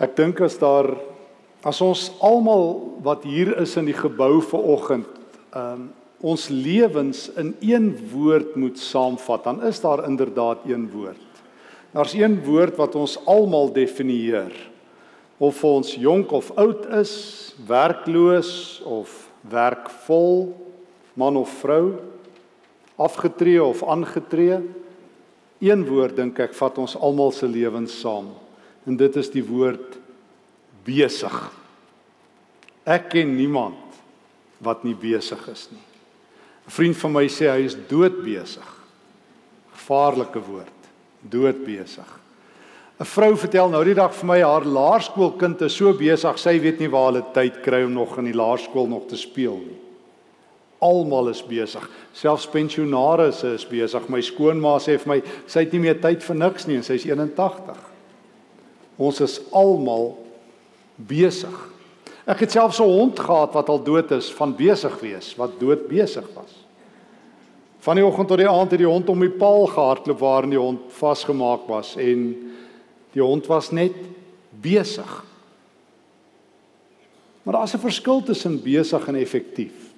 Ek dink as daar as ons almal wat hier is in die gebou vanoggend, ehm um, ons lewens in een woord moet saamvat, dan is daar inderdaad een woord. Daar's een woord wat ons almal definieer. Of ons jonk of oud is, werkloos of werkvol, man of vrou, afgetree of aangetree. Een woord dink ek vat ons almal se lewens saam. En dit is die woord besig. Ek ken niemand wat nie besig is nie. 'n Vriend van my sê hy is dood besig. Gevaarlike woord. Dood besig. 'n Vrou vertel nou die dag vir my haar laerskoolkind is so besig, sy weet nie waar hulle tyd kry om nog in die laerskool nog te speel nie. Almal is besig. Selfs pensionaars is besig. My skoonma sê vir my sy het nie meer tyd vir niks nie en sy is 81. Ons is almal besig. Ek het selfs 'n hond gehad wat al dood is van besig wees, wat dood besig was. Van die oggend tot die aand het die hond om die paal gehardloop waarin die hond vasgemaak was en die hond was net besig. Maar daar's 'n verskil tussen besig en effektief.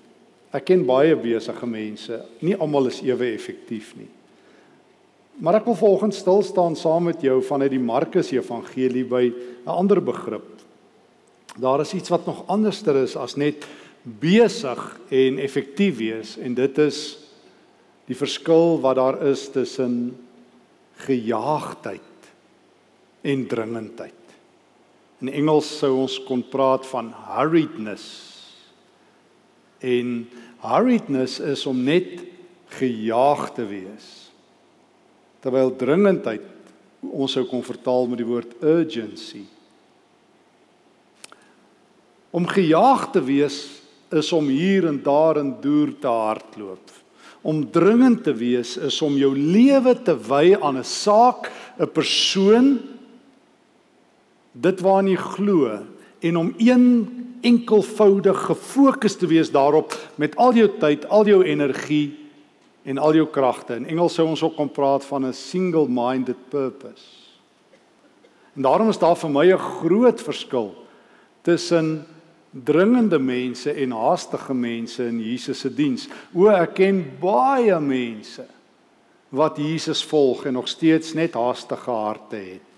Ek ken baie besige mense. Nie almal is ewe effektief nie. Maar ek wil volgens stil staan saam met jou vanuit die Markus Evangelie by 'n ander begrip Daar is iets wat nog anderster is as net besig en effektief wees en dit is die verskil wat daar is tussen gejaagdheid en dringendheid. In Engels sou ons kon praat van hurriedness. En hurriedness is om net gejaag te wees. Terwyl dringendheid ons sou kon vertaal met die woord urgency. Om gejaag te wees is om hier en daar en deur te hardloop. Om dringend te wees is om jou lewe te wy aan 'n saak, 'n persoon dit waarna jy glo en om een enkelvoudig gefokus te wees daarop met al jou tyd, al jou energie en al jou kragte. In Engels sou ons ook kon praat van 'n single-minded purpose. En daarom is daar vir my 'n groot verskil tussen dringende mense en haastige mense in Jesus se diens. O, ek ken baie mense wat Jesus volg en nog steeds net haastige harte het.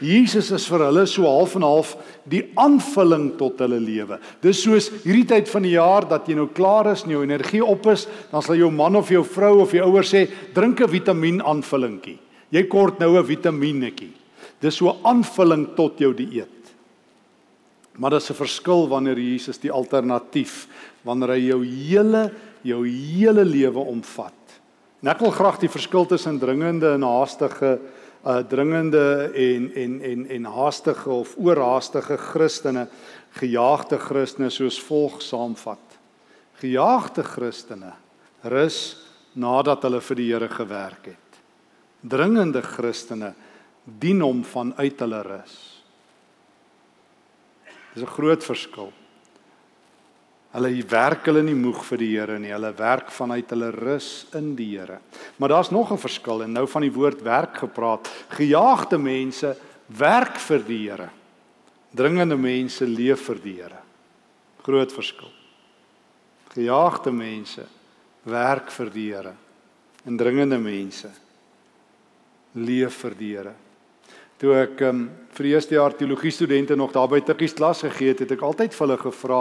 Jesus is vir hulle so half en half die aanvulling tot hulle lewe. Dis soos hierdie tyd van die jaar dat jy nou klaar is en jou energie op is, dan sal jou man of jou vrou of jou ouers sê, "Drink 'n vitamien aanvullingkie. Jy kort nou 'n vitamienetjie." Dis so aanvulling tot jou dieet. Maar daar's 'n verskil wanneer Jesus die alternatief, wanneer hy jou hele jou hele lewe omvat. En ek wil graag die verskil tussen dringende en haastige uh dringende en en en en haastige of oorhaastige Christene, gejaagde Christene soos volg saamvat. Gejaagde Christene rus nadat hulle vir die Here gewerk het. Dringende Christene dien hom vanuit hulle rus. Dis 'n groot verskil. Hulle werk hulle nie moeg vir die Here nie, hulle werk vanuit hulle rus in die Here. Maar daar's nog 'n verskil en nou van die woord werk gepraat. Gejaagde mense werk vir die Here. Dringende mense leef vir die Here. Groot verskil. Gejaagde mense werk vir die Here en dringende mense leef vir die Here toe ek um, vir die eerste jaar teologie studente nog daar by Tikkies klas gegee het, het ek altyd vir hulle gevra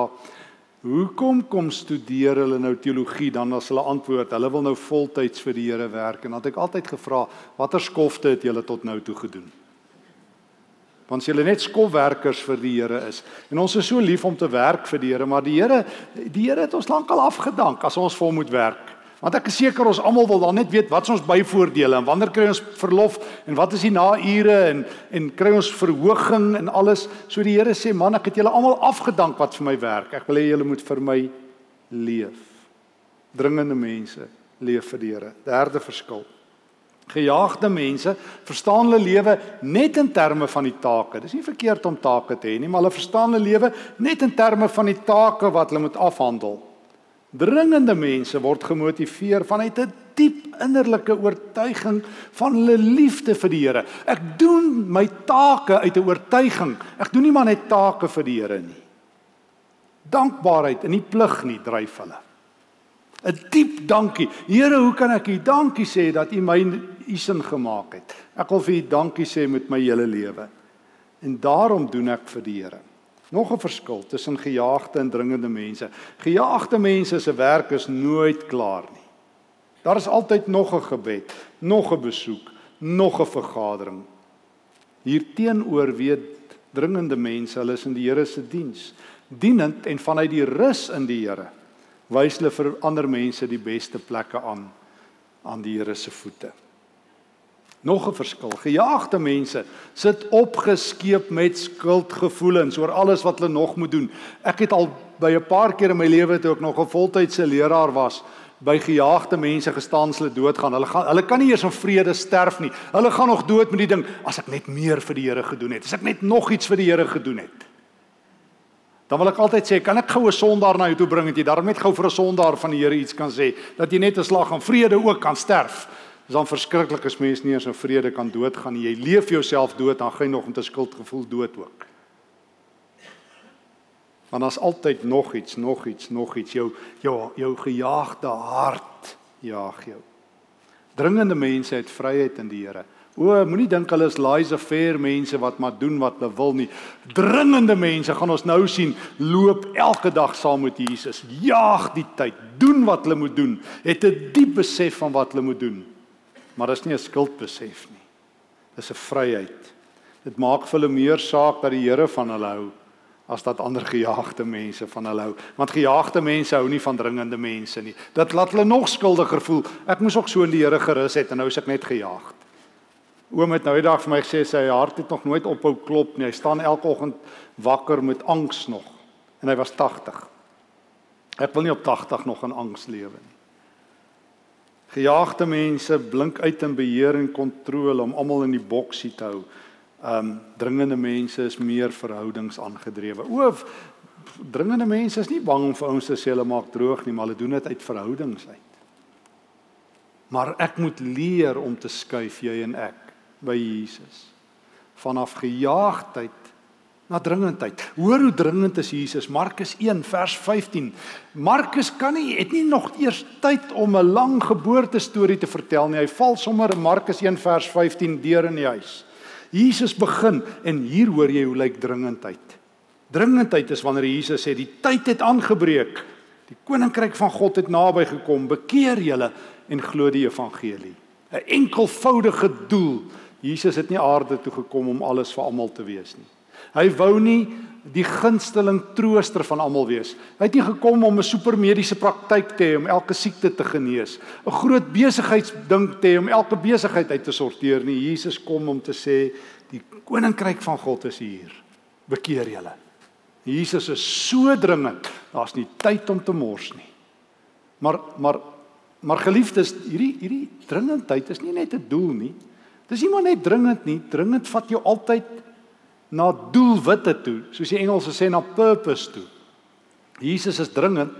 Hoekom kom studeer hulle nou teologie dan as hulle antwoord hulle wil nou voltyds vir die Here werk en dan het ek altyd gevra watter skofte het julle tot nou toe gedoen? Want as julle net skofwerkers vir die Here is en ons is so lief om te werk vir die Here maar die Here die Here het ons lankal afgedank as ons vir hom moet werk. Want ek is seker ons almal wil dan net weet wat is ons byvoordele en wanneer kry ons verlof en wat is die naure en en kry ons verhoging en alles. So die Here sê man, ek het julle almal afgedank wat vir my werk. Ek wil hê julle moet vir my leef. Dringende mense leef vir die Here. Derde verskil. Gejaagde mense verstaan hulle lewe net in terme van die take. Dis nie verkeerd om take te hê nie, maar hulle verstaan hulle lewe net in terme van die take wat hulle moet afhandel. Dringende mense word gemotiveer vanuit 'n diep innerlike oortuiging van hulle liefde vir die Here. Ek doen my take uit 'n oortuiging. Ek doen nie maar net take vir die Here nie. Dankbaarheid en nie plig nie dryf hulle. 'n Diep dankie. Here, hoe kan ek U dankie sê dat U my U sin gemaak het? Ek wil vir U dankie sê met my hele lewe. En daarom doen ek vir die Here. Nog 'n verskil tussen gejaagde en dringende mense. Gejaagde mense se werk is nooit klaar nie. Daar is altyd nog 'n gebed, nog 'n besoek, nog 'n vergadering. Hierteenoor weet dringende mense hulle is in die Here se diens, dienend en vanuit die rus in die Here wys hulle vir ander mense die beste plekke aan aan die Here se voete. Nog 'n verskil. Gejaagde mense sit opgeskeep met skuldgevoelens oor alles wat hulle nog moet doen. Ek het al by 'n paar keer in my lewe toe ek nog 'n voltydse leraar was, by gejaagde mense gestaan as hulle doodgaan. Hulle gaan hulle kan nie eers in vrede sterf nie. Hulle gaan nog dood met die ding as ek net meer vir die Here gedoen het. As ek net nog iets vir die Here gedoen het. Dan wil ek altyd sê, kan ek gou 'n sondaar na jou toe bring en jy daarmee net gou vir 'n sondaar van die Here iets kan sê dat jy net 'n slag van vrede ook kan sterf. Dis dan verskriklik as mens nie eens in vrede kan doodgaan nie. Jy leef jouself dood dan gaan jy nog met 'n skuldgevoel dood ook. Want daar's altyd nog iets, nog iets, nog iets. Jou jou jou gejaagde hart jaag jou. Dringende mense het vryheid in die Here. O, moenie dink hulle is laissez-faire mense wat maar doen wat hulle wil nie. Dringende mense gaan ons nou sien loop elke dag saam met Jesus. Jaag die tyd, doen wat hulle moet doen. Het 'n diep besef van wat hulle moet doen. Maar dis nie 'n skuldbesef nie. Dis 'n vryheid. Dit maak vir hulle meer saak dat die Here van hulle hou as dat ander gejaagde mense van hulle hou. Want gejaagde mense hou nie van dringende mense nie. Dit laat hulle nog skuldiger voel. Ek moes ook so in die Here gerus het en nou is ek net gejaagd. Oom het nou die dag vir my gesê sy hart het nog nooit ophou klop nie. Hy staan elke oggend wakker met angs nog. En hy was 80. Ek wil nie op 80 nog in angs lewe nie. Gejaagde mense blink uit in beheer en kontrole om almal in die boksie te hou. Um dringende mense is meer verhoudings aangedrewe. O, dringende mense is nie bang om vir ouens te sê hulle maak droog nie, maar hulle doen dit uit verhoudings uit. Maar ek moet leer om te skuif jy en ek by Jesus. Vanaf gejaagdheid na dringendheid. Hoor hoe dringend is Jesus. Markus 1 vers 15. Markus kan nie het nie nog eers tyd om 'n lang geboortestorie te vertel nie. Hy val sommer in Markus 1 vers 15 deur in die huis. Jesus begin en hier hoor jy hoe lyk dringendheid. Dringendheid is wanneer Jesus sê die tyd het aangebreek. Die koninkryk van God het naby gekom. Bekeer julle en glo die evangelie. 'n Enkelvoudige doel Jesus het nie aarde toe gekom om alles vir almal te wees nie. Hy wou nie die gunsteling trooster van almal wees. Hy het nie gekom om 'n supermediese praktyk te hê om elke siekte te genees, 'n groot besigheidsding te hê om elke besigheid uit te sorteer nie. Jesus kom om te sê die koninkryk van God is hier. Bekeer julle. Jesus is so dringend. Daar's nie tyd om te mors nie. Maar maar maar geliefdes, hierdie hierdie dringendheid is nie net 'n doel nie. Dis nie maar net dringend nie, dringend vat jou altyd na doelwitte toe, soos die Engelse sê na purpose toe. Jesus is dringend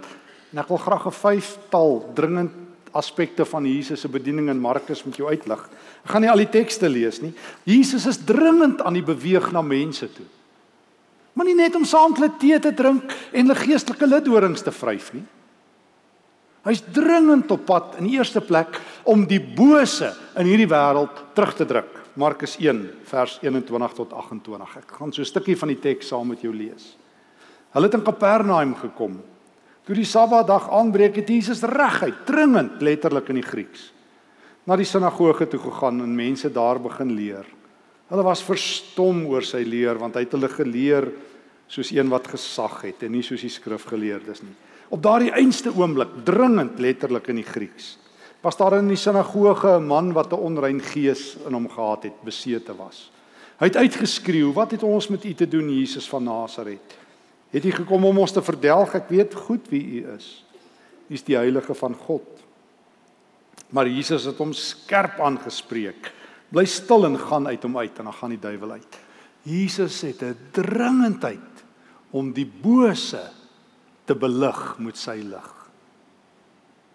en ek wil graag 'n vyftal dringend aspekte van Jesus se bediening in Markus met jou uitlig. Ek gaan nie al die tekste lees nie. Jesus is dringend aan die beweeg na mense toe. Maar nie net om saam met tee te drink en hulle geestelike lidorings te vryf nie. Hy's dringend op pad in die eerste plek om die bose in hierdie wêreld terug te druk. Markus 1 vers 21 tot 28. Ek gaan so 'n stukkie van die teks saam met jou lees. Hulle het in Kapernaum gekom. Toe die Sabbatdag aanbreek het Jesus reguit, dringend letterlik in die Grieks, na die sinagoge toe gegaan en mense daar begin leer. Hulle was verstom oor sy leer want hy het hulle geleer soos een wat gesag het en nie soos die skrifgeleerdes nie. Op daardie einste oomblik, dringend letterlik in die Grieks, was daar in die sinagoge 'n man wat 'n onrein gees in hom gehad het, besete was. Hy het uitgeskreeu: "Wat het ons met u te doen, Jesus van Nasaret? Het u gekom om ons te verdelg? Ek weet goed wie u is. U is die heilige van God." Maar Jesus het hom skerp aangespreek: "Bly stil en gaan uit hom uit," en dan gaan die duiwel uit. Jesus het 'n dringendheid om die bose te belig met sy lig.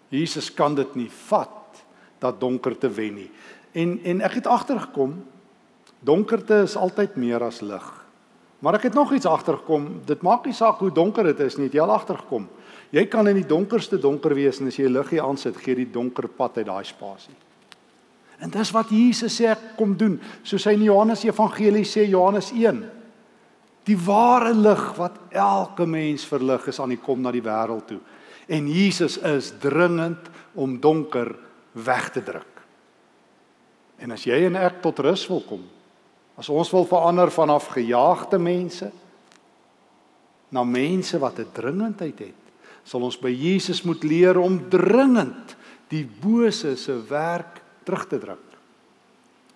Jesus kan dit nie vat dat donkerte wen nie. En en ek het agtergekom donkerte is altyd meer as lig. Maar ek het nog iets agtergekom, dit maak nie saak hoe donker dit is nie, het jy al agtergekom. Jy kan in die donkerste donker wees en as jy liggie aansit, gee die donker pad uit daai spasie. En dis wat Jesus sê ek kom doen, soos hy in Johannes Evangelie sê Johannes 1. Die ware lig wat elke mens verlig is aan die kom na die wêreld toe. En Jesus is dringend om donker weg te druk. En as jy en ek tot rus wil kom, as ons wil verander vanaf gejaagde mense na mense wat 'n dringendheid het, sal ons by Jesus moet leer om dringend die bose se werk terug te druk.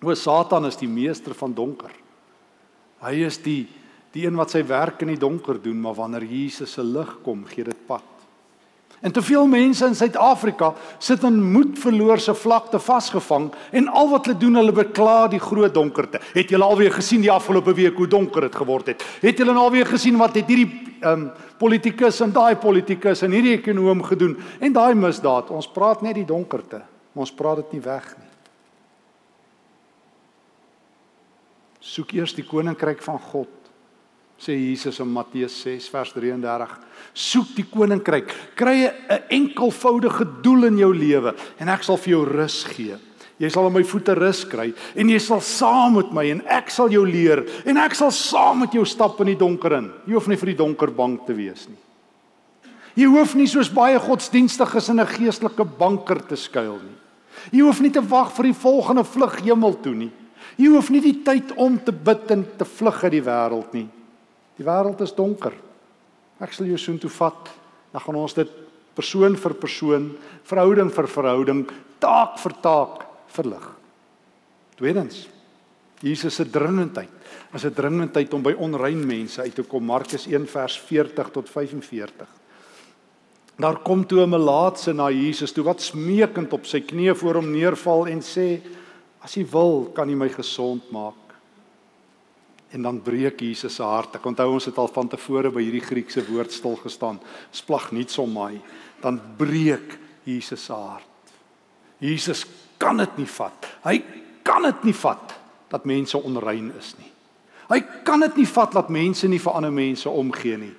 O Satan is die meester van donker. Hy is die die een wat sy werk in die donker doen, maar wanneer Jesus se lig kom, gee dit pad. En te veel mense in Suid-Afrika sit in moedverloorse vlakte vasgevang en al wat hulle doen, hulle bekla die groot donkerte. Het julle alweer gesien die afgelope week hoe donker dit geword het? Het julle nou alweer gesien wat het hierdie ehm um, politikus en daai politikus en hierdie ekonom gedoen en daai misdaad? Ons praat net die donkerte, maar ons praat dit nie weg nie. Soek eers die koninkryk van God sê Jesus in Matteus 6 vers 33 soek die koninkryk. Kry 'n enkelvoudige doel in jou lewe en ek sal vir jou rus gee. Jy sal aan my voete rus kry en jy sal saam met my en ek sal jou leer en ek sal saam met jou stap in die donker in. Jy hoef nie vir die donker bang te wees nie. Jy hoef nie soos baie godsdienstiges in 'n geestelike banker te skuil nie. Jy hoef nie te wag vir die volgende vlug hemel toe nie. Jy hoef nie die tyd om te bid en te vlug uit die wêreld nie Die wêreld is donker. Ek sal jou soontoe vat. Dan gaan ons dit persoon vir persoon, verhouding vir verhouding, taak vir taak verlig. Tweedens, Jesus se dringendheid. As 'n dringendheid om by onrein mense uit te kom. Markus 1 vers 40 tot 45. Daar kom toe 'n melaatse na Jesus toe wat smeekend op sy knieë voor hom neerval en sê: "As U wil, kan U my gesond maak." En dan breek Jesus se hart. Ek onthou ons het al van tevore by hierdie Griekse woord stil gestaan. Splag nie somai. Dan breek Jesus se hart. Jesus kan dit nie vat. Hy kan dit nie vat dat mense onrein is nie. Hy kan dit nie vat dat mense nie vir ander mense omgee nie.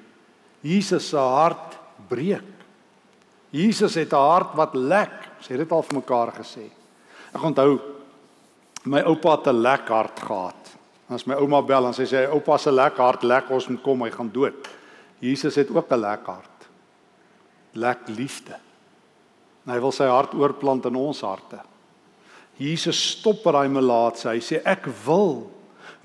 Jesus se hart breek. Jesus het 'n hart wat lek. Sê dit al vir mekaar gesê. Ek onthou my oupa het 'n lek hart gehad. As my ouma bel en sy sê oupa se lekker hart lek ons moet kom hy gaan dood. Jesus het ook 'n lekker hart. Lek liefde. En hy wil sy hart oorplant in ons harte. Jesus stop by daai melaatse. Hy sê ek wil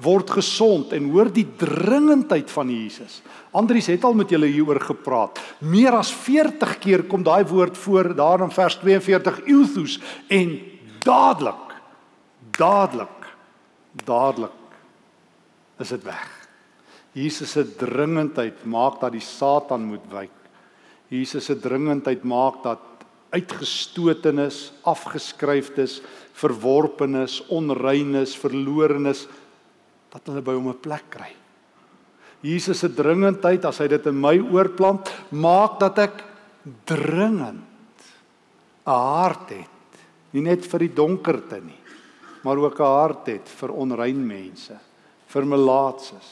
word gesond en hoor die dringendheid van Jesus. Andries het al met julle hieroor gepraat. Meer as 40 keer kom daai woord voor daar in vers 42 euthus en dadelik dadelik dadelik is dit weg. Jesus se dringendheid maak dat die Satan moet wyk. Jesus se dringendheid maak dat uitgestotenis, afgeskryfdes, verworpenes, onreines, verlorenes dat hulle by hom 'n plek kry. Jesus se dringendheid as hy dit in my oorplant, maak dat ek dringend 'n hart het, nie net vir die donkerte nie, maar ook 'n hart het vir onrein mense vir melaatses.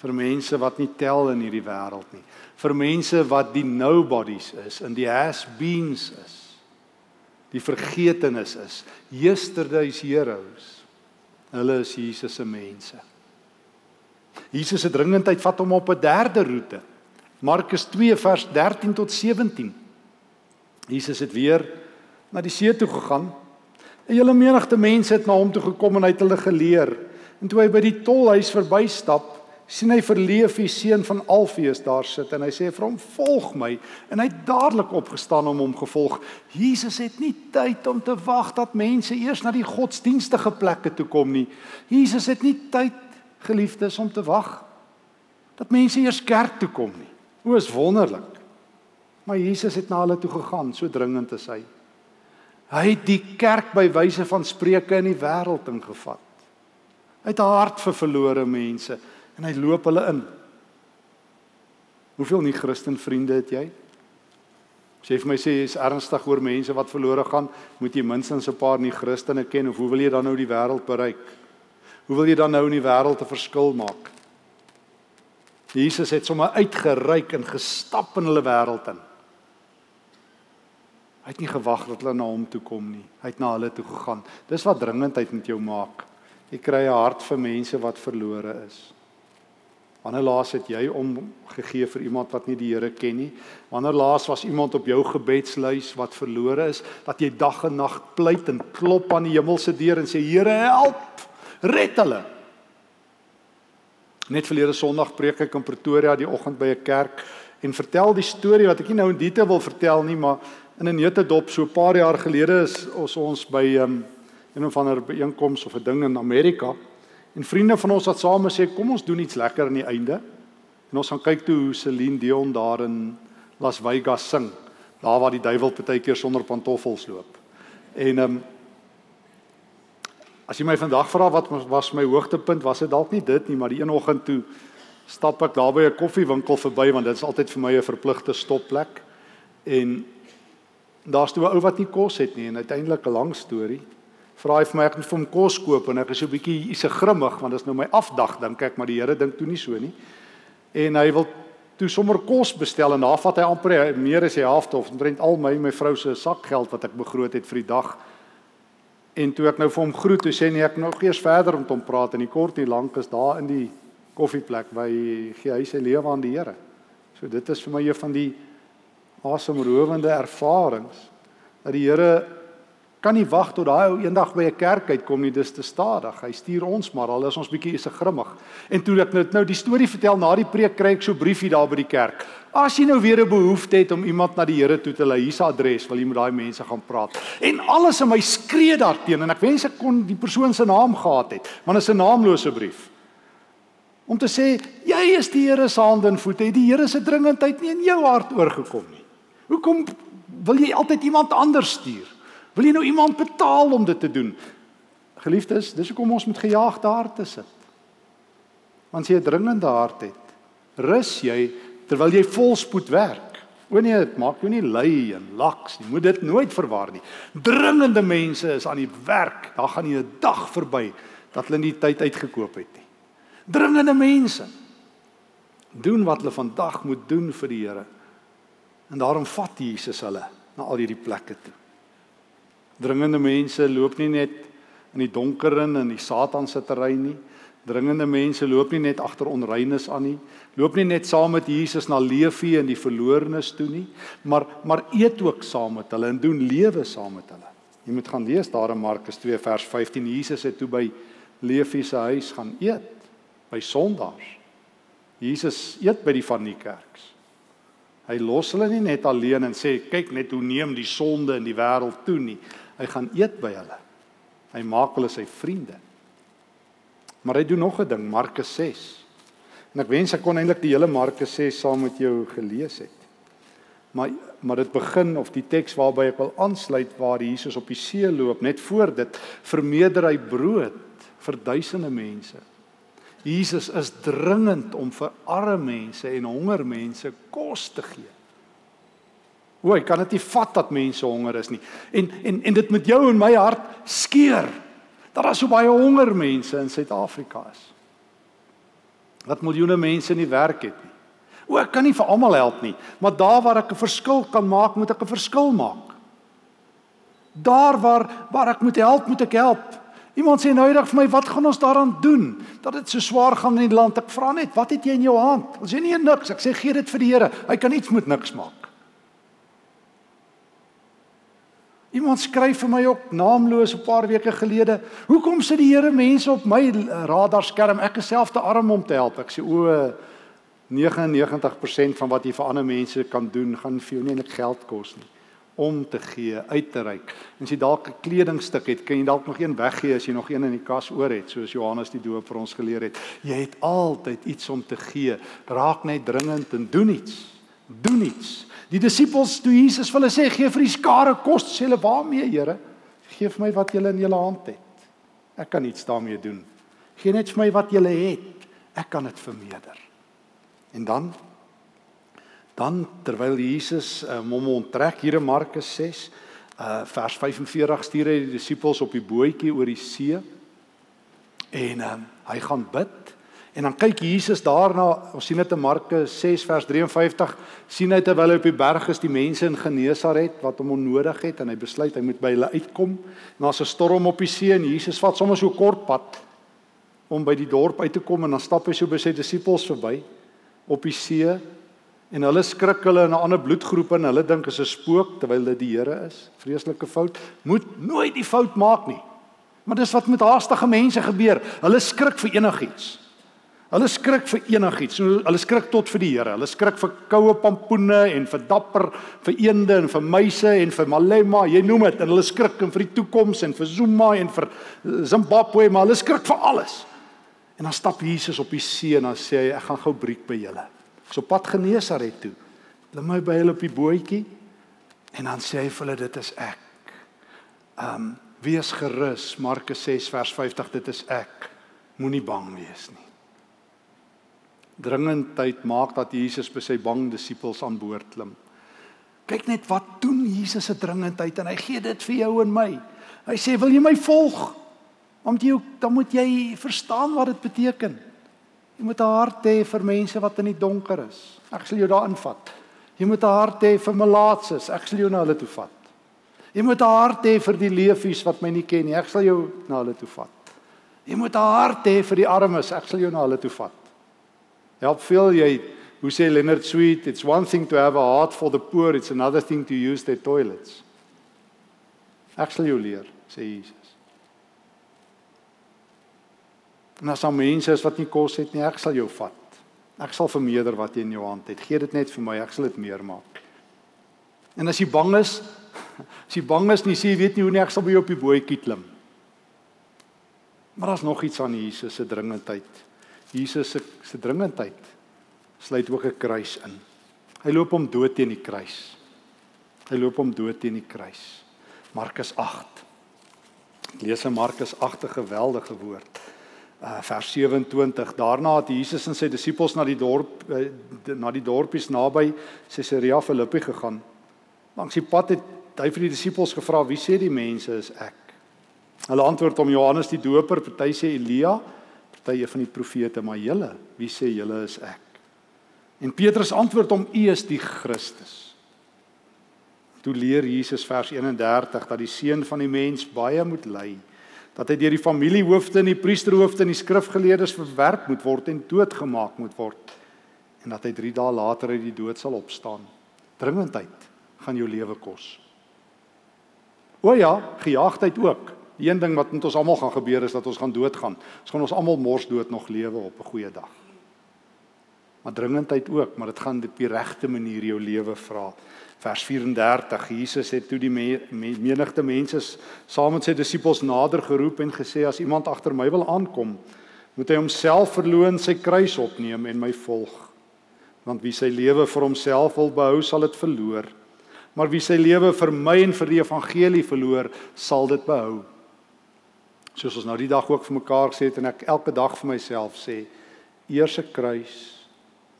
Vir mense wat nie tel in hierdie wêreld nie. Vir mense wat die nobodies is en die has-beens is. Die vergetenis is. Yesterday's heroes. Hulle is Jesus se mense. Jesus se dringendheid vat hom op 'n derde roete. Markus 2 vers 13 tot 17 Jesus het weer na die see toe gegaan. 'n hele menigte mense het na hom toe gekom en hy het hulle geleer En toe hy by die tolhuis verbystap, sien hy vir Leefie seun van Alfeus daar sit en hy sê vir hom: "Volg my." En hy het dadelik opgestaan om hom gevolg. Jesus het nie tyd om te wag dat mense eers na die godsdienstige plekke toe kom nie. Jesus het nie tyd geliefdes om te wag dat mense eers kerk toe kom nie. O, is wonderlik. Maar Jesus het na hulle toe gegaan, so dringend is hy. Hy het die kerk by wyse van spreuke in die wêreld ingevat. Hy het 'n hart vir verlore mense en hy loop hulle in. Hoeveel nie Christen vriende het jy? As jy vir my sê jy's ernstig oor mense wat verlore gaan, moet jy minstens 'n paar nie Christene ken of hoe wil jy dan nou die wêreld bereik? Hoe wil jy dan nou in die wêreld 'n verskil maak? Jesus het sommer uitgereik en gestap in hulle wêreld in. Hy het nie gewag dat hulle na hom toe kom nie. Hy het na hulle toe gegaan. Dis wat dringendheid met jou maak. Jy kry 'n hart vir mense wat verlore is. Wanneer laas het jy om gegee vir iemand wat nie die Here ken nie? Wanneer laas was iemand op jou gebedslys wat verlore is, dat jy dag en nag pleit en klop aan die hemelse deur en sê Here help, red hulle. Net verlede Sondag preek ek in Pretoria die oggend by 'n kerk en vertel die storie wat ek nie nou in detail wil vertel nie, maar in 'n neutedop so 'n paar jaar gelede is ons ons by um, een of ander byeenkoms of 'n ding in Amerika En vriende van ons wat saam sê kom ons doen iets lekker aan die einde. En ons gaan kyk toe hoe Celine Dion daar in Las Vegas sing. Daar waar die duiwel partykeer sonder pantoffels loop. En ehm um, as jy my vandag vra wat was my hoogtepunt, was dit dalk nie dit nie, maar die een oggend toe stap ek daar by 'n koffiewinkel verby want dit is altyd vir my 'n verpligte stopplek. En daar's toe 'n ou wat nie kos het nie en uiteindelik 'n lang storie vra hy vir my ek moet vir hom kos koop en ek is so 'n bietjie hy's 'n grimmig want dit is nou my afdag dink ek maar die Here dink toe nie so nie. En hy wil toe sommer kos bestel en daar vat hy amper meer as die helfte of omtrent al my my vrou se sakgeld wat ek begroot het vir die dag. En toe ek nou vir hom groet, toe sê nee ek nog eers verder om hom praat en die kort en lank is daar in die koffieplek by gee hy sy lewe aan die Here. So dit is vir my een van die asemrowende ervarings dat die Here kan nie wag tot daai ou eendag by 'n kerk uitkom nie, dis te stadig. Hy stuur ons maar al is ons bietjie is 'n grimmig. En toe ek net nou die storie vertel na die preek kry ek so 'n briefie daar by die kerk. As jy nou weer 'n behoefte het om iemand na die Here toe te lei, hier's 'n adres, wil jy met daai mense gaan praat. En alles in my skree daarteen en ek wens ek kon die persoon se naam gehad het, dit is 'n naamlose brief. Om te sê jy is die Here se hande en voete, het die Here se dringendheid nie in jou hart oorgekom nie. Hoekom wil jy altyd iemand anders stuur? Wil jy nou iemand betaal om dit te doen? Geliefdes, dis hoekom ons met gejaagde harte sit. Want as jy 'n dringende hart het, rus jy terwyl jy volspoed werk. O nee, dit maak jou nie lui en laks nie. Moet dit nooit verwar nie. Dringende mense is aan die werk. Daar gaan nie 'n dag verby dat hulle nie tyd uitgekoop het nie. Dringende mense doen wat hulle vandag moet doen vir die Here. En daarom vat Jesus hulle na al hierdie plekke toe. Dringende mense loop nie net in die donker in in die Satan se terrein nie. Dringende mense loop nie net agter onreines aan nie. Loop nie net saam met Jesus na Leefie en die verloornes toe nie, maar maar eet ook saam met hulle en doen lewe saam met hulle. Jy moet gaan lees daar in Markus 2 vers 15. Jesus het toe by Leefie se huis gaan eet by Sondags. Jesus eet by die van die kerks. Hy los hulle nie net alleen en sê kyk net hoe neem die sonde in die wêreld toe nie. Hy gaan eet by hulle. Hy maak hulle sy vriende. Maar hy doen nog 'n ding, Markus 6. En ek wens ek kon eintlik die hele Markus 6 saam met jou gelees het. Maar maar dit begin of die teks waarby ek wil aansluit waar Jesus op die see loop, net voor dit vermeerder hy brood vir duisende mense. Jesus is dringend om vir arme mense en honger mense kos te gee. O, ek kan dit nie vat dat mense honger is nie. En en en dit met jou en my hart skeer dat daar so baie honger mense in Suid-Afrika is. Dat miljoene mense nie werk het nie. O, ek kan nie vir almal help nie, maar daar waar ek 'n verskil kan maak, moet ek 'n verskil maak. Daar waar waar ek moet help, moet ek help. Iemand sê nou eendag vir my, "Wat gaan ons daaraan doen dat dit so swaar gaan in die land?" Ek vra net, "Wat het jy in jou hand?" Ons sê nie niks. Ek sê gee dit vir die Here. Hy kan iets met niks maak. Iemand skryf vir my op naamloos 'n paar weke gelede. Hoekom sit die Here mense op my radarskerm? Ek is self te arm om te help. Ek sê o 99% van wat jy vir ander mense kan doen, gaan vir jou nie net geld kos nie om te gee, uit te reik. En as jy dalk 'n kledingstuk het, kan jy dalk nog een weggee as jy nog een in die kas oor het, soos Johannes die doop vir ons geleer het. Jy het altyd iets om te gee. Raak net dringend en doen iets. Doen iets. Die disippels toe Jesus vir hulle sê gee vir die skare kos, sê hulle waarmee Here? Gee vir my wat julle in julle hand het. Ek kan iets daarmee doen. Gee net vir my wat julle het. Ek kan dit vermeerder. En dan Dan terwyl Jesus um, hom onttrek hier in Markus 6 uh vers 45 stuur hy die disippels op die bootjie oor die see en um, hy gaan bid En dan kyk Jesus daarna, ons sien dit in Markus 6 vers 53, sien hy terwyl hy op die berg is die mense in Genesaret wat hom onnodig het en hy besluit hy moet by hulle uitkom. En daar's 'n storm op die see en Jesus vat sommer so kort pad om by die dorp uit te kom en dan stap hy so by sy disippels verby op die see en hulle skrik hulle in 'n ander bloedgroep en hulle dink is 'n spook terwyl dit die Here is. Vreeslike fout. Moet nooit die fout maak nie. Maar dis wat met haastige mense gebeur. Hulle skrik vir enigiets. Hulle skrik vir enigiets. Hulle skrik tot vir die Here. Hulle skrik vir koue pampoene en vir dapper, vir eende en vir muise en vir malema. Jy noem dit en hulle skrik en vir die toekoms en vir Zuma en vir Zimbabwe, maar hulle skrik vir alles. En dan stap Jesus op die see en dan sê hy ek gaan gou breek by julle. So pad Genesaret toe. Hulle my by hulle op die bootjie en dan sê hy vir hulle dit is ek. Um wees gerus Markus 6 vers 50 dit is ek. Moenie bang wees nie dringendheid maak dat Jesus by sy bang disippels aan boord klim. Kyk net wat doen Jesus se dringendheid en hy gee dit vir jou en my. Hy sê wil jy my volg? Want jy dan moet jy verstaan wat dit beteken. Jy moet 'n hart hê vir mense wat in die donker is. Ek sal jou daarin vat. Jy moet 'n hart hê vir melaatses. Ek sal jou na hulle toe vat. Jy moet 'n hart hê vir die leefies wat my nie ken nie. Ek sal jou na hulle toe vat. Jy moet 'n hart hê vir die armes. Ek sal jou na hulle toe vat. Help veel jy hoe sê Leonard Sweet it's one thing to have a heart for the poor it's another thing to use their toilets. Ek sal jou leer sê Jesus. En as hom mense is wat nie kos het nie, ek sal jou vat. Ek sal vermeerder wat jy in jou hand het. Gee dit net vir my, ek sal dit meer maak. En as jy bang is, as jy bang is, nie sê jy weet nie hoe nie ek sal by jou op die bootjie klim. Maar daar's nog iets aan Jesus se dringendheid. Jesus se se dringendheid sluit ook 'n kruis in. Hy loop hom dood teen die kruis. Hy loop hom dood teen die kruis. Markus 8. Lees in Markus 8 'n geweldige woord. Uh vers 27. Daarna het Jesus en sy disippels na die dorp uh, na die dorpies naby Caesarea Philippi gegaan. Langs die pad het hy vir die disippels gevra: "Wie sê die mense is ek?" Hulle antwoord hom Johannes die Doper, party sê Elia, tye van die profete, maar julle, wie sê julle is ek? En Petrus antwoord hom: U is die Christus. Toe leer Jesus vers 31 dat die seun van die mens baie moet ly, dat hy deur die familiehoofde en die priesterhoofde en die skrifgeleerdes verwerp moet word en doodgemaak moet word en dat hy 3 dae later uit die dood sal opstaan. Dringendheid gaan jou lewe kos. O ja, gejaagdheid ook. Die een ding wat met ons almal gaan gebeur is dat ons gaan doodgaan. Ons gaan ons almal mors dood nog lewe op 'n goeie dag. Maar dringendheid ook, maar dit gaan op die regte manier jou lewe vra. Vers 34. Jesus het toe die me, me, menigte mense saam met sy disippels nader geroep en gesê as iemand agter my wil aankom, moet hy homself verloën, sy kruis opneem en my volg. Want wie sy lewe vir homself wil behou, sal dit verloor. Maar wie sy lewe vir my en vir die evangelie verloor, sal dit behou soos ons nou die dag ook vir mekaar gesê het en ek elke dag vir myself sê eers 'n kruis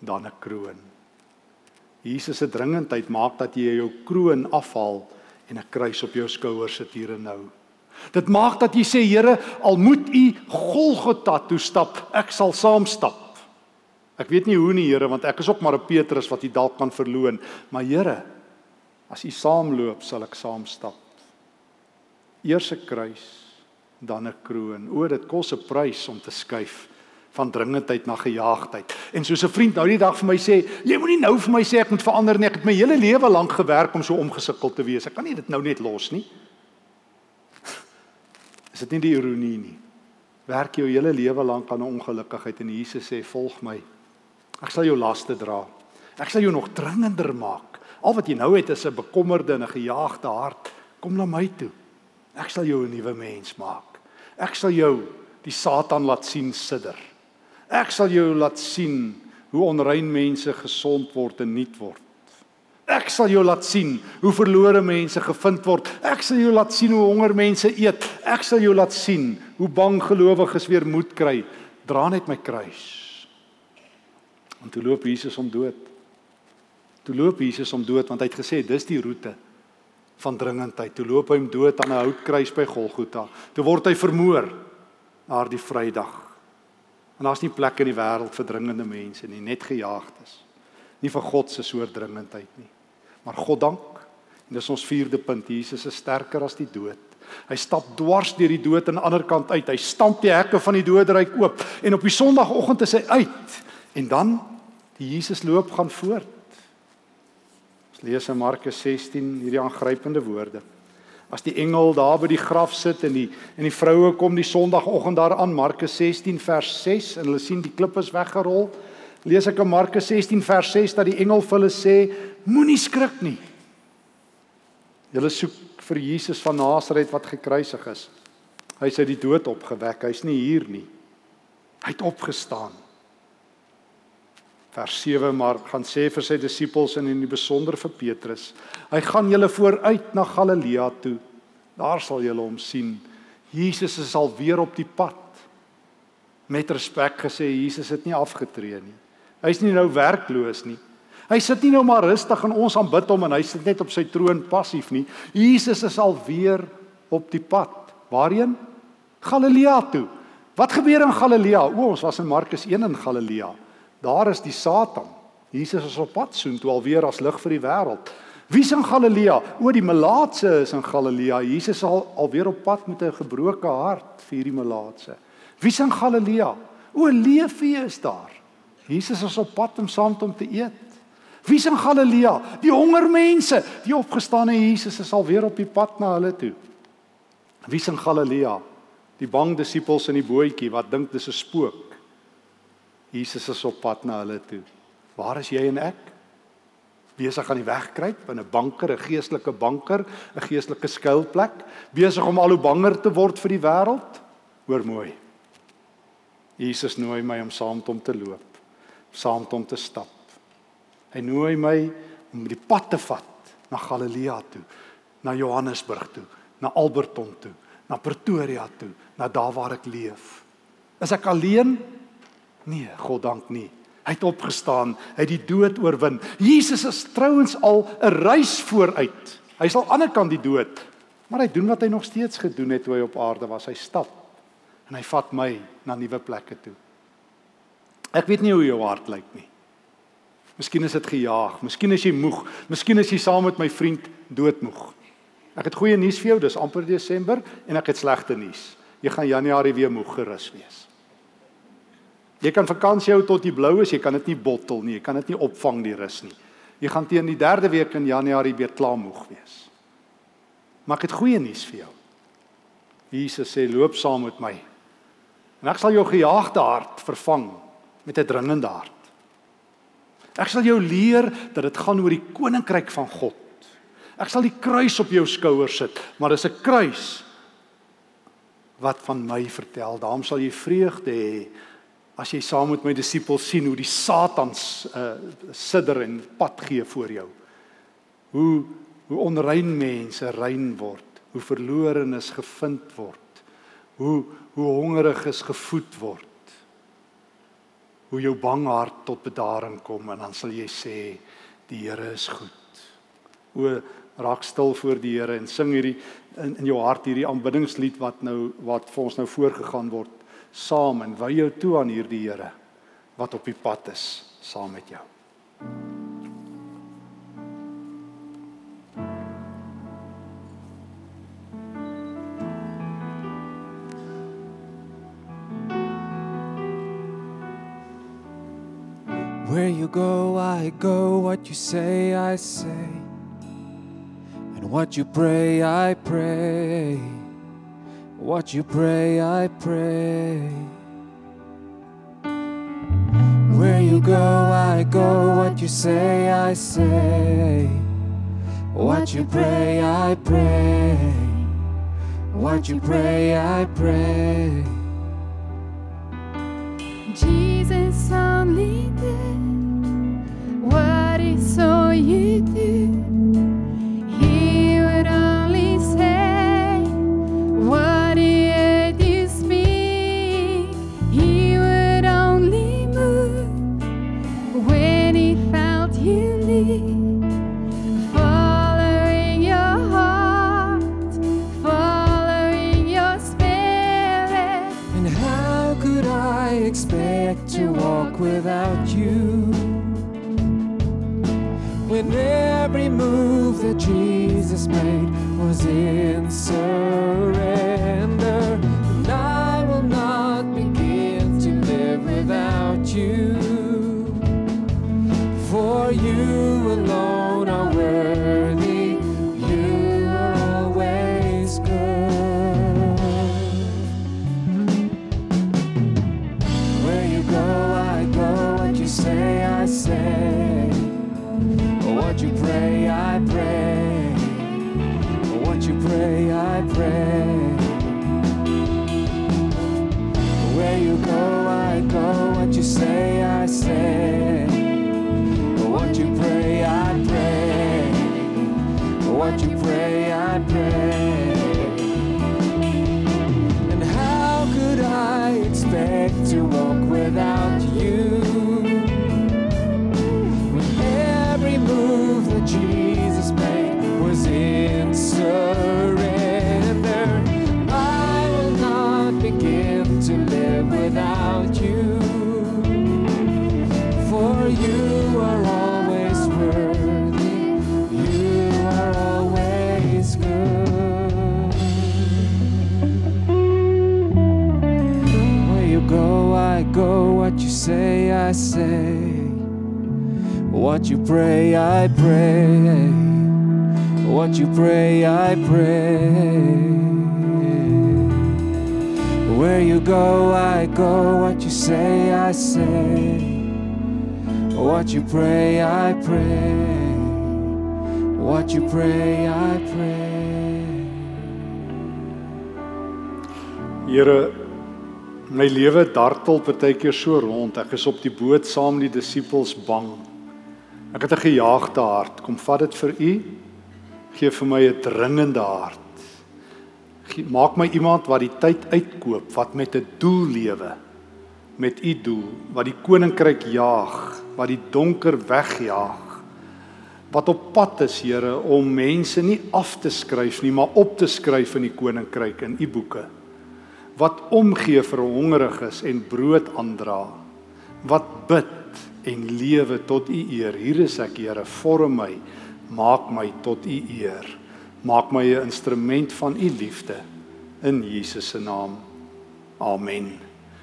dan 'n kroon. Jesus se dringendheid maak dat jy jou kroon afhaal en 'n kruis op jou skouers sit hier en nou. Dit maak dat jy sê Here, al moet U Golgotha toe stap, ek sal saam stap. Ek weet nie hoe nie Here, want ek is ook maar 'n Petrus wat U dalk kan verloon, maar Here, as U saamloop, sal ek saam stap. Eers 'n kruis dan 'n kroon. O, dit kos 'n prys om te skuif van dringendheid na gejaagdheid. En soos 'n vriend nou die dag vir my sê, jy moenie nou vir my sê ek moet verander nie. Ek het my hele lewe lank gewerk om so omgesukkel te wees. Ek kan nie dit nou net los nie. Is dit nie die ironie nie? Werk jou hele lewe lank aan 'n ongelukkigheid en Jesus sê volg my. Ek sal jou laste dra. Ek sal jou nog dringender maak. Al wat jy nou het is 'n bekommerde en 'n gejaagde hart. Kom na my toe. Ek sal jou 'n nuwe mens maak. Ek sal jou die Satan laat sien sidder. Ek sal jou laat sien hoe onrein mense gesond word en nuut word. Ek sal jou laat sien hoe verlore mense gevind word. Ek sal jou laat sien hoe honger mense eet. Ek sal jou laat sien hoe bang gelowiges weer moed kry. Dra net my kruis. Want toe loop Jesus om dood. Toe loop Jesus om dood want hy het gesê dis die roete van dringendheid. Toe loop hy hom dood aan 'n houtkruis by Golgotha. Toe word hy vermoor daardie Vrydag. En daar's nie plek in die wêreld vir dringende mense nie, net gejaagdes. Nie vir God se soort dringendheid nie. Maar God dank. En dis ons vierde punt. Jesus is sterker as die dood. Hy stap dwars deur die dood aan die ander kant uit. Hy stamp die hekke van die doderyk oop en op die Sondagoggend is hy uit. En dan die Jesus loop gaan voort. Ons lees in Markus 16 hierdie aangrypende woorde. As die engel daar by die graf sit en die en die vroue kom die Sondagoggend daar aan Markus 16 vers 6 en hulle sien die klippe is weggerol. Lees ek in Markus 16 vers 6 dat die engel vir hulle sê moenie skrik nie. Julle soek vir Jesus van Nasaret wat gekruisig is. Hy's uit die dood opgewek. Hy's nie hier nie. Hy het opgestaan. Vers 7 maar gaan sê vir sy disippels en in die besonder vir Petrus. Hy gaan julle vooruit na Galilea toe. Daar sal julle hom sien. Jesus is al weer op die pad. Met respek gesê Jesus het nie afgetree nie. Hy's nie nou werkloos nie. Hy sit nie nou maar rustig en ons aanbid hom en hy sit net op sy troon passief nie. Jesus is al weer op die pad. Waarheen? Galilea toe. Wat gebeur in Galilea? O, ons was in Markus 1 in Galilea. Daar is die Satan. Jesus is op pad soontoe alweer as lig vir die wêreld. Wie's in Galilea? O, die melaatse is in Galilea. Jesus is al alweer op pad met 'n gebroke hart vir die melaatse. Wie's in Galilea? O, Leefi is daar. Jesus is op pad om saam met hom te eet. Wie's in Galilea? Die hongermense. Die opgestane Jesus is al weer op die pad na hulle toe. Wie's in Galilea? Die bang disippels in die bootjie wat dink dis 'n spook. Jesus is op pad na hulle toe. Waar is jy en ek? Besig aan die wegkruip in 'n banker, 'n geestelike banker, 'n geestelike skuilplek, besig om al hoe banger te word vir die wêreld. Hoor mooi. Jesus nooi my om saam met hom te loop, saam met hom te stap. Hy nooi my om die pad te vat na Galilea toe, na Johannesburg toe, na Alberton toe, na Pretoria toe, na daar waar ek leef. Is ek alleen? Nee, God dank nie. Hy het opgestaan, hy het die dood oorwin. Jesus is trouens al 'n reis vooruit. Hy sal aan die ander kant die dood, maar hy doen wat hy nog steeds gedoen het toe hy op aarde was. Hy stap en hy vat my na nuwe plekke toe. Ek weet nie hoe jou hart lyk nie. Miskien is dit gejaag, miskien is jy moeg, miskien is jy saam met my vriend doodmoeg. Ek het goeie nuus vir jou, dis amper Desember en ek het slegte nuus. Jy gaan Januarie weer moeg gerus wees. Jy kan vakansie hou tot jy blou is, jy kan dit nie bottel nie, jy kan dit nie opvang die rus nie. Jy gaan teen die 3de week in Januarie weer klaar moeg wees. Maar ek het goeie nuus vir jou. Jesus sê loop saam met my. En ek sal jou gejaagde hart vervang met 'n dringende hart. Ek sal jou leer dat dit gaan oor die koninkryk van God. Ek sal die kruis op jou skouers sit, maar dis 'n kruis wat van my vertel. Daarom sal jy vreugde hê as jy saam met my disippels sien hoe die Satans uh sidder en pad gee voor jou. Hoe hoe onrein mense rein word, hoe verlorenes gevind word. Hoe hoe hongeriges gevoed word hoe jou bang hart tot bedaring kom en dan sal jy sê die Here is goed. O raak stil voor die Here en sing hierdie in in jou hart hierdie aanbiddingslied wat nou wat vir ons nou voorgegaan word saam en wy jou toe aan hierdie Here wat op die pad is saam met jou. Where you go, I go. What you say, I say. And what you pray, I pray. What you pray, I pray. Where you go, I go. What you say, I say. What you pray, I pray. What you pray, I pray. You go, I go. What you say, I say. What you pray, I pray. What you pray, I pray. Here my lewe dartel partykeer so rond. Ek is op die boot saam met die disippels bang. Ek het 'n gejaagde hart. Kom vat dit vir u. Gee vir my 'n dringende hart. Maak my iemand wat die tyd uitkoop, wat met 'n doel lewe. Met u doel, wat die koninkryk jaag, wat die donker wegjaag. Wat op pad is, Here, om mense nie af te skryf nie, maar op te skryf in die koninkryk in u boeke wat omgee vir hongeriges en brood aandra wat bid en lewe tot u eer hier is ek Here vorm my maak my tot u eer maak my 'n instrument van u liefde. In Jesus se naam. Amen